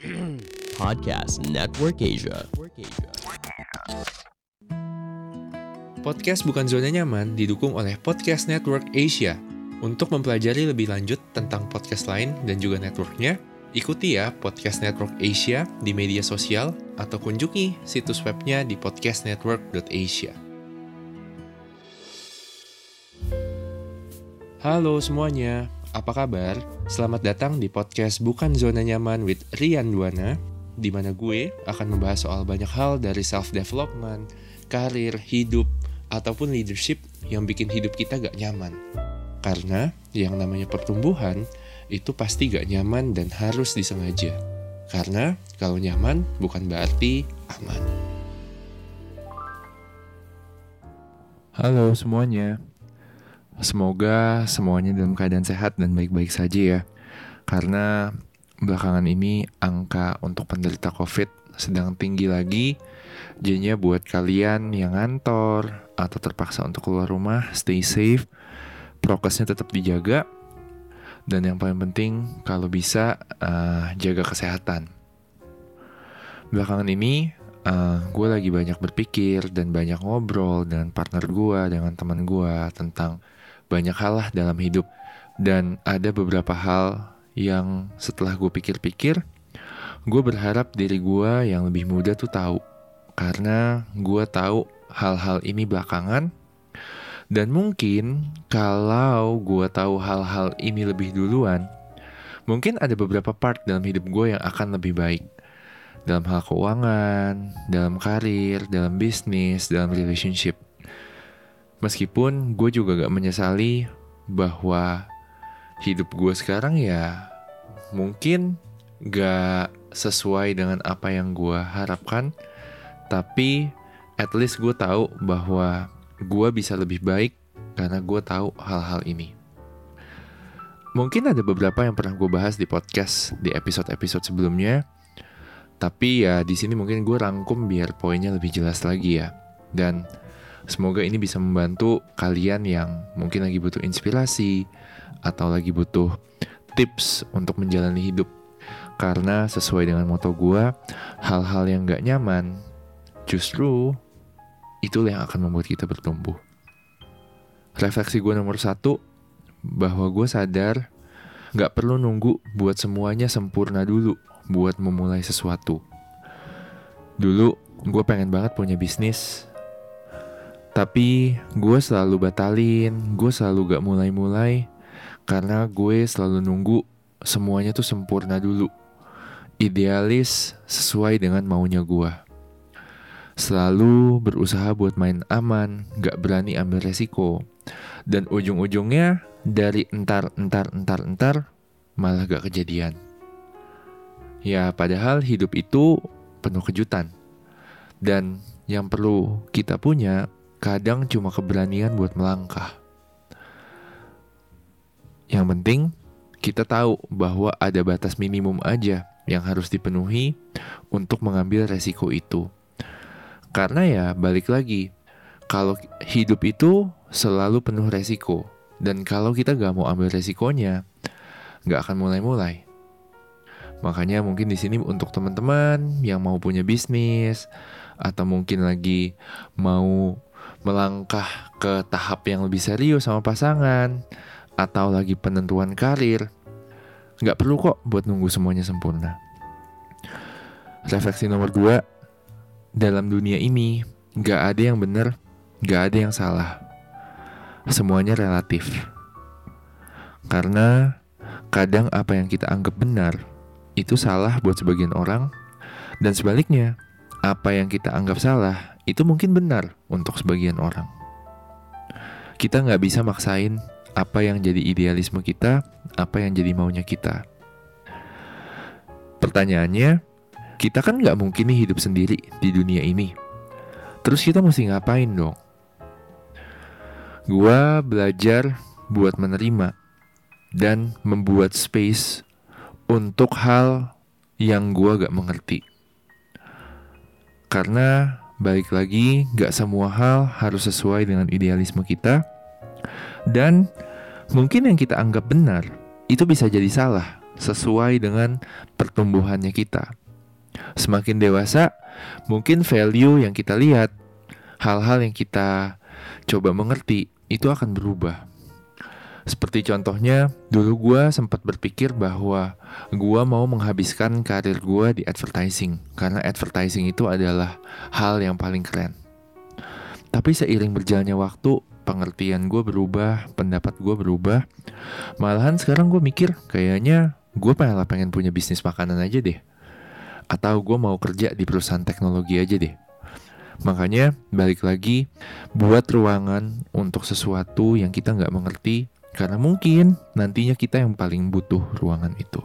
Podcast Network Asia. Podcast Bukan Zona Nyaman didukung oleh Podcast Network Asia. Untuk mempelajari lebih lanjut tentang podcast lain dan juga networknya, ikuti ya Podcast Network Asia di media sosial atau kunjungi situs webnya di podcastnetwork.asia. Halo semuanya, apa kabar? Selamat datang di podcast Bukan Zona Nyaman with Rian Duana, di mana gue akan membahas soal banyak hal dari self-development, karir, hidup, ataupun leadership yang bikin hidup kita gak nyaman. Karena yang namanya pertumbuhan itu pasti gak nyaman dan harus disengaja. Karena kalau nyaman bukan berarti aman. Halo semuanya. Semoga semuanya dalam keadaan sehat dan baik-baik saja ya. Karena belakangan ini angka untuk penderita COVID sedang tinggi lagi. Jadinya buat kalian yang ngantor atau terpaksa untuk keluar rumah, stay safe, prokesnya tetap dijaga, dan yang paling penting kalau bisa uh, jaga kesehatan. Belakangan ini uh, gue lagi banyak berpikir dan banyak ngobrol dengan partner gue, dengan teman gue tentang banyak hal lah dalam hidup. Dan ada beberapa hal yang setelah gue pikir-pikir, gue berharap diri gue yang lebih muda tuh tahu. Karena gue tahu hal-hal ini belakangan. Dan mungkin kalau gue tahu hal-hal ini lebih duluan, mungkin ada beberapa part dalam hidup gue yang akan lebih baik. Dalam hal keuangan, dalam karir, dalam bisnis, dalam relationship. Meskipun gue juga gak menyesali bahwa hidup gue sekarang ya mungkin gak sesuai dengan apa yang gue harapkan, tapi at least gue tahu bahwa gue bisa lebih baik karena gue tahu hal-hal ini. Mungkin ada beberapa yang pernah gue bahas di podcast di episode-episode sebelumnya, tapi ya di sini mungkin gue rangkum biar poinnya lebih jelas lagi ya. Dan semoga ini bisa membantu kalian yang mungkin lagi butuh inspirasi atau lagi butuh tips untuk menjalani hidup. Karena sesuai dengan moto gue, hal-hal yang gak nyaman justru itulah yang akan membuat kita bertumbuh. Refleksi gue nomor satu, bahwa gue sadar gak perlu nunggu buat semuanya sempurna dulu buat memulai sesuatu. Dulu gue pengen banget punya bisnis, tapi gue selalu batalin, gue selalu gak mulai-mulai, karena gue selalu nunggu semuanya tuh sempurna dulu. Idealis sesuai dengan maunya gue. Selalu berusaha buat main aman, gak berani ambil resiko. Dan ujung-ujungnya dari entar, entar, entar, entar, malah gak kejadian. Ya padahal hidup itu penuh kejutan. Dan yang perlu kita punya kadang cuma keberanian buat melangkah. Yang penting kita tahu bahwa ada batas minimum aja yang harus dipenuhi untuk mengambil resiko itu. Karena ya balik lagi, kalau hidup itu selalu penuh resiko. Dan kalau kita gak mau ambil resikonya, gak akan mulai-mulai. Makanya mungkin di sini untuk teman-teman yang mau punya bisnis atau mungkin lagi mau melangkah ke tahap yang lebih serius sama pasangan atau lagi penentuan karir, nggak perlu kok buat nunggu semuanya sempurna. Refleksi nomor dua, dalam dunia ini nggak ada yang benar, nggak ada yang salah. Semuanya relatif. Karena kadang apa yang kita anggap benar itu salah buat sebagian orang, dan sebaliknya apa yang kita anggap salah itu mungkin benar untuk sebagian orang. Kita nggak bisa maksain apa yang jadi idealisme kita, apa yang jadi maunya kita. Pertanyaannya, kita kan nggak mungkin nih hidup sendiri di dunia ini. Terus kita mesti ngapain dong? Gua belajar buat menerima dan membuat space untuk hal yang gua gak mengerti. Karena balik lagi, gak semua hal harus sesuai dengan idealisme kita. Dan mungkin yang kita anggap benar, itu bisa jadi salah sesuai dengan pertumbuhannya kita. Semakin dewasa, mungkin value yang kita lihat, hal-hal yang kita coba mengerti, itu akan berubah. Seperti contohnya, dulu gue sempat berpikir bahwa gue mau menghabiskan karir gue di advertising, karena advertising itu adalah hal yang paling keren. Tapi seiring berjalannya waktu, pengertian gue berubah, pendapat gue berubah. Malahan sekarang gue mikir, kayaknya gue malah pengen punya bisnis makanan aja deh. Atau gue mau kerja di perusahaan teknologi aja deh. Makanya balik lagi, buat ruangan untuk sesuatu yang kita nggak mengerti, karena mungkin nantinya kita yang paling butuh ruangan itu.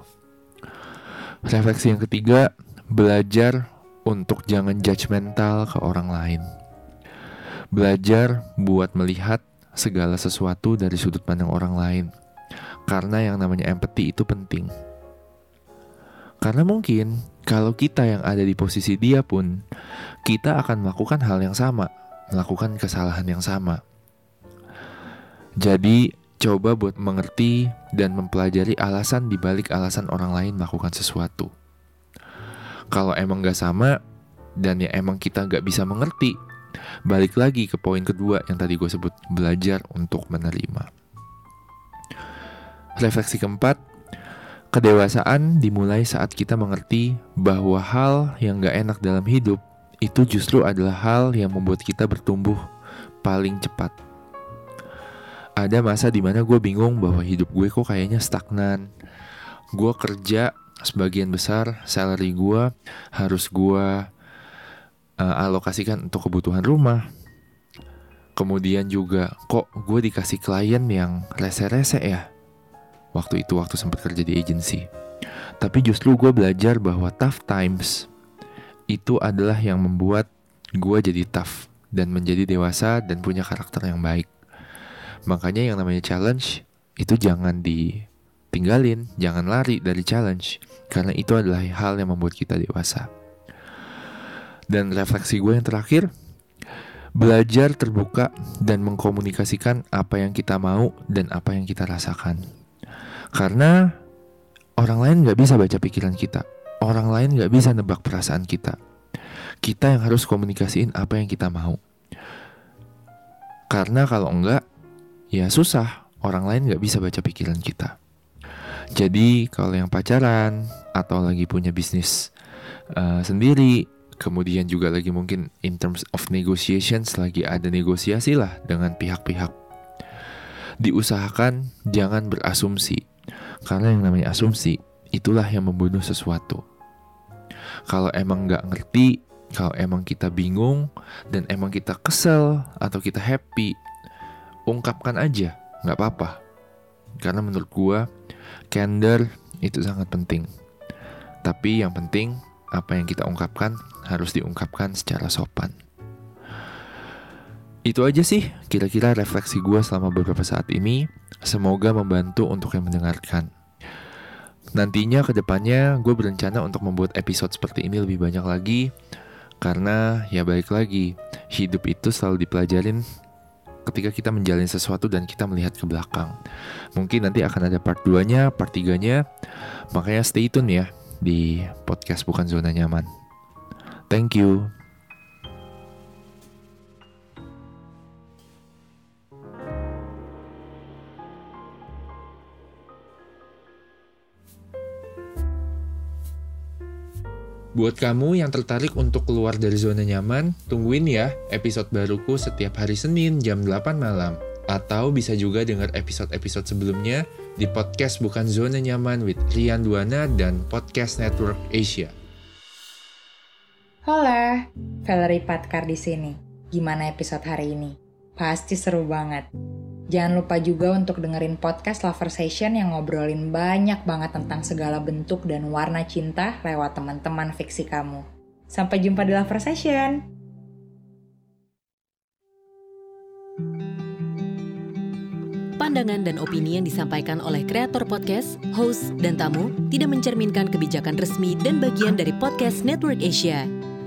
Refleksi yang ketiga, belajar untuk jangan judgmental ke orang lain. Belajar buat melihat segala sesuatu dari sudut pandang orang lain. Karena yang namanya empathy itu penting. Karena mungkin kalau kita yang ada di posisi dia pun, kita akan melakukan hal yang sama, melakukan kesalahan yang sama. Jadi, coba buat mengerti dan mempelajari alasan dibalik alasan orang lain melakukan sesuatu. Kalau emang gak sama, dan ya emang kita gak bisa mengerti, Balik lagi ke poin kedua yang tadi gue sebut, belajar untuk menerima. Refleksi keempat, kedewasaan dimulai saat kita mengerti bahwa hal yang gak enak dalam hidup itu justru adalah hal yang membuat kita bertumbuh paling cepat. Ada masa di mana gue bingung bahwa hidup gue kok kayaknya stagnan. Gue kerja sebagian besar salary gue harus gue uh, alokasikan untuk kebutuhan rumah. Kemudian juga kok gue dikasih klien yang rese-rese ya. Waktu itu waktu sempat kerja di agency. Tapi justru gue belajar bahwa tough times itu adalah yang membuat gue jadi tough dan menjadi dewasa dan punya karakter yang baik. Makanya yang namanya challenge itu jangan ditinggalin, jangan lari dari challenge karena itu adalah hal yang membuat kita dewasa. Dan refleksi gue yang terakhir, belajar terbuka dan mengkomunikasikan apa yang kita mau dan apa yang kita rasakan. Karena orang lain gak bisa baca pikiran kita. Orang lain gak bisa nebak perasaan kita. Kita yang harus komunikasiin apa yang kita mau. Karena kalau enggak, ya susah. Orang lain gak bisa baca pikiran kita. Jadi kalau yang pacaran atau lagi punya bisnis uh, sendiri Kemudian juga lagi mungkin in terms of negotiations lagi ada negosiasi lah dengan pihak-pihak. Diusahakan jangan berasumsi. Karena yang namanya asumsi itulah yang membunuh sesuatu. Kalau emang nggak ngerti, kalau emang kita bingung dan emang kita kesel atau kita happy, ungkapkan aja, nggak apa-apa. Karena menurut gua, candor itu sangat penting. Tapi yang penting apa yang kita ungkapkan harus diungkapkan secara sopan. Itu aja sih kira-kira refleksi gue selama beberapa saat ini. Semoga membantu untuk yang mendengarkan. Nantinya ke depannya gue berencana untuk membuat episode seperti ini lebih banyak lagi. Karena ya balik lagi, hidup itu selalu dipelajarin ketika kita menjalani sesuatu dan kita melihat ke belakang. Mungkin nanti akan ada part 2-nya, part 3-nya. Makanya stay tune ya di podcast Bukan Zona Nyaman. Thank you. Buat kamu yang tertarik untuk keluar dari zona nyaman, tungguin ya episode baruku setiap hari Senin jam 8 malam. Atau bisa juga dengar episode-episode sebelumnya di podcast Bukan Zona Nyaman with Rian Duana dan Podcast Network Asia. Hola, Valerie Patkar di sini. Gimana episode hari ini? Pasti seru banget. Jangan lupa juga untuk dengerin podcast Lover Session yang ngobrolin banyak banget tentang segala bentuk dan warna cinta lewat teman-teman fiksi kamu. Sampai jumpa di Lover Session. Pandangan dan opini yang disampaikan oleh kreator podcast, host, dan tamu tidak mencerminkan kebijakan resmi dan bagian dari podcast Network Asia.